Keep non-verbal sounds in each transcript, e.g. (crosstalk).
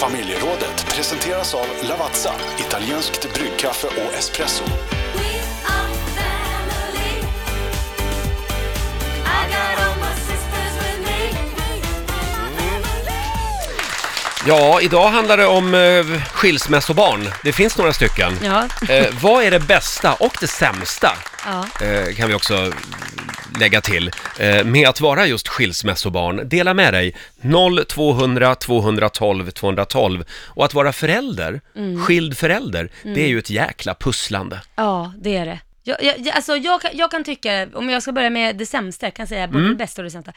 Familjerådet presenteras av Lavazza, italienskt bryggkaffe och espresso. Ja, idag handlar det om eh, skilsmässobarn. Det finns några stycken. Ja. Eh, vad är det bästa och det sämsta, Ja. eh, kan vi också lägga till, eh, med att vara just skilsmässobarn? Dela med dig, 0 200 212 212. Och att vara förälder, Mm. skild förälder, det är ju ett jäkla pusslande. ja, det är det. Jag, jag, alltså jag, kan, jag kan tycka, om jag ska börja med det sämsta, jag kan säga både Mm. det bästa och det sämsta.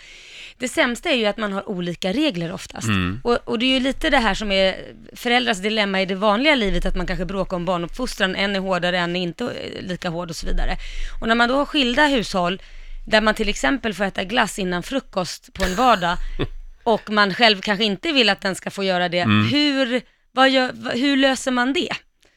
Det sämsta är ju att man har olika regler oftast. Mm. Och, och det är ju lite det här som är föräldrars dilemma i det vanliga livet, att man kanske bråkar om barnuppfostran, en är hårdare, en är inte eh, lika hård och så vidare. Och när man då har skilda hushåll, där man till exempel får äta glass innan frukost på en vardag, (laughs) och man själv kanske inte vill att den ska få göra det, Mm. hur, vad gör, hur löser man det?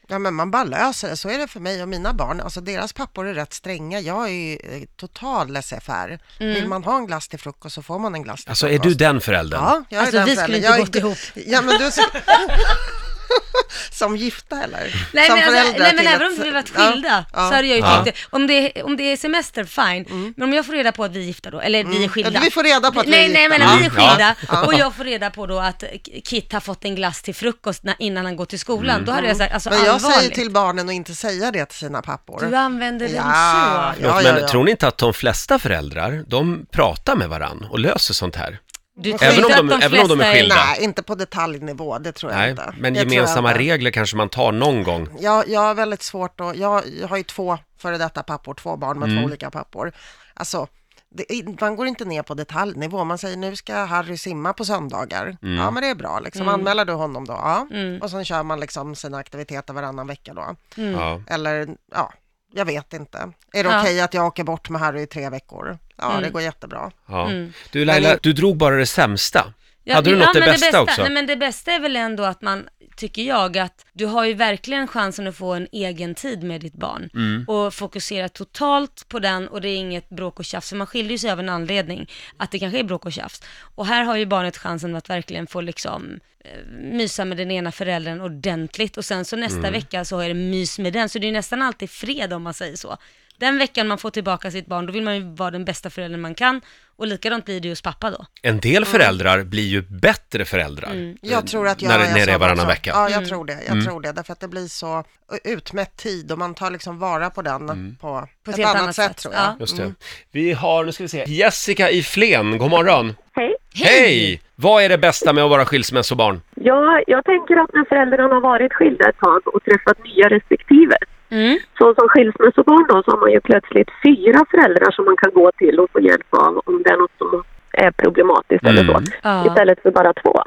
Ja, men man bara löser det. Så är det för mig och mina barn. Alltså deras pappor är rätt stränga. Jag är ju eh, total laissez-faire. Mm. Vill man ha en glass till frukost så får man en glass till Alltså är frukost. du den föräldern? Ja, jag är Alltså, den vi skulle inte Jag är gått inte- ihop. Ja, men du... (laughs) (laughs) Som gifta eller? Nej som men, alltså, nej, men även ett- om vi varit Ja, skilda ja. så hade jag ju Ja. tyckt det. Om det, om det är semester, fine. Men om jag får reda på att vi är gifta då, eller vi är skilda. Mm. Ja, vi får reda på att vi nej, är Nej, gifta. men vi är Ja. skilda Ja. och jag får reda på då att Kit har fått en glass till frukost när, innan han går till skolan. Då hade jag sagt, alltså Men jag allvarligt. säger till barnen att inte säga det till sina pappor. Du använder dem Ja. så. Ja, ja, men ja. tror ni inte att de flesta föräldrar, de pratar med varann och löser sånt här? Du tror Även inte om att de- även om de är flesta skilda. Nej, inte på detaljnivå, det tror jag Nej, inte. men Det tror jag gemensamma inte. regler kanske man tar någon gång. Jag, jag har väldigt svårt att, jag, jag har ju två före detta pappor, två barn med Mm. två olika pappor. Alltså, det, man går inte ner på detaljnivå. Man säger nu ska Harry simma på söndagar. Mm. Ja, men det är bra. Liksom. Anmäler du honom då? Ja. Mm. Och sen kör man liksom sina aktiviteter varannan vecka då. Ja. Eller, ja, jag vet inte. Är det Ja. okej att jag åker bort med Harry i tre veckor? Ja, Mm. det går jättebra. Ja. Mm. Du Laila, du drog bara det sämsta. Ja, Hade du ja, något det men bästa, också? Nej, men det bästa är väl ändå att man, tycker jag, att du har ju verkligen chansen att få en egen tid med ditt barn. Mm. Och fokusera totalt på den och det är inget bråk och tjafs. För man skiljer sig av en anledning, att det kanske är bråk och tjafs. Och här har ju barnet chansen att verkligen få liksom eh, mysa med den ena föräldern ordentligt och sen så nästa Mm. vecka så är det mys med den. Så det är nästan alltid fred om man säger så. Den veckan man får tillbaka sitt barn, då vill man ju vara den bästa föräldern man kan. Och likadant blir det ju hos pappa då. En del föräldrar blir ju bättre föräldrar. Mm. Jag tror att jag när, är när det är varannan vecka. Ja, jag Mm. tror det. Jag tror det. Därför att det blir så utmätt tid och man tar liksom vara på den Mm. på, På ett ett, annat, annat sätt, sätt. tror jag. Ja. Just det. Vi har, nu ska vi se, Jessica i Flen, god morgon. Hej. Hej! Vad är det bästa med att vara skilsmässobarn? Ja, jag tänker att när föräldrarna har varit skilda ett tag och träffat nya respektive, Mm. så som skilsmässobarn då, så har man ju plötsligt fyra föräldrar som man kan gå till och få hjälp av om det är något som är problematiskt eller så, Mm. Ja. istället för bara två.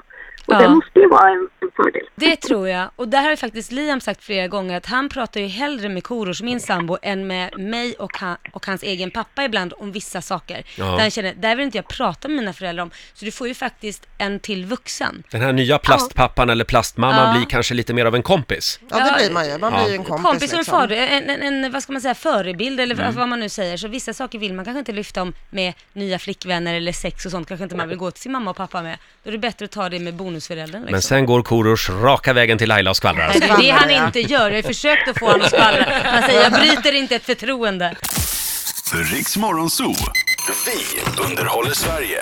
Och Ja. det måste ju vara en, en fördel. Det tror jag. Och där har ju faktiskt Liam sagt flera gånger att han pratar ju hellre med Korosh, min sambo, än med mig och, han, och hans egen pappa ibland om vissa saker. Ja. Där han känner, där vill inte jag prata med mina föräldrar om. Så du får ju faktiskt en till vuxen. Den här nya plastpappan eller plastmamman Ja. blir kanske lite mer av en kompis. Ja, det blir man ju. Man Ja. blir ju en kompis. Kompis och en, liksom. far, en, en, en, vad ska man säga, förebild eller Mm. vad man nu säger. Så vissa saker vill man kanske inte lyfta om med nya flickvänner eller sex och sånt. Kanske inte man vill gå till sin mamma och pappa med. Då är det bättre att ta det med bonusföräldern. Liksom. Men sen går Korosh raka vägen till Laila och skvallrar. Det han inte gör. Jag har försökt att få honom att skvallra. Han säger, jag bryter inte ett förtroende. Riks Morgonzoo. Vi underhåller Sverige.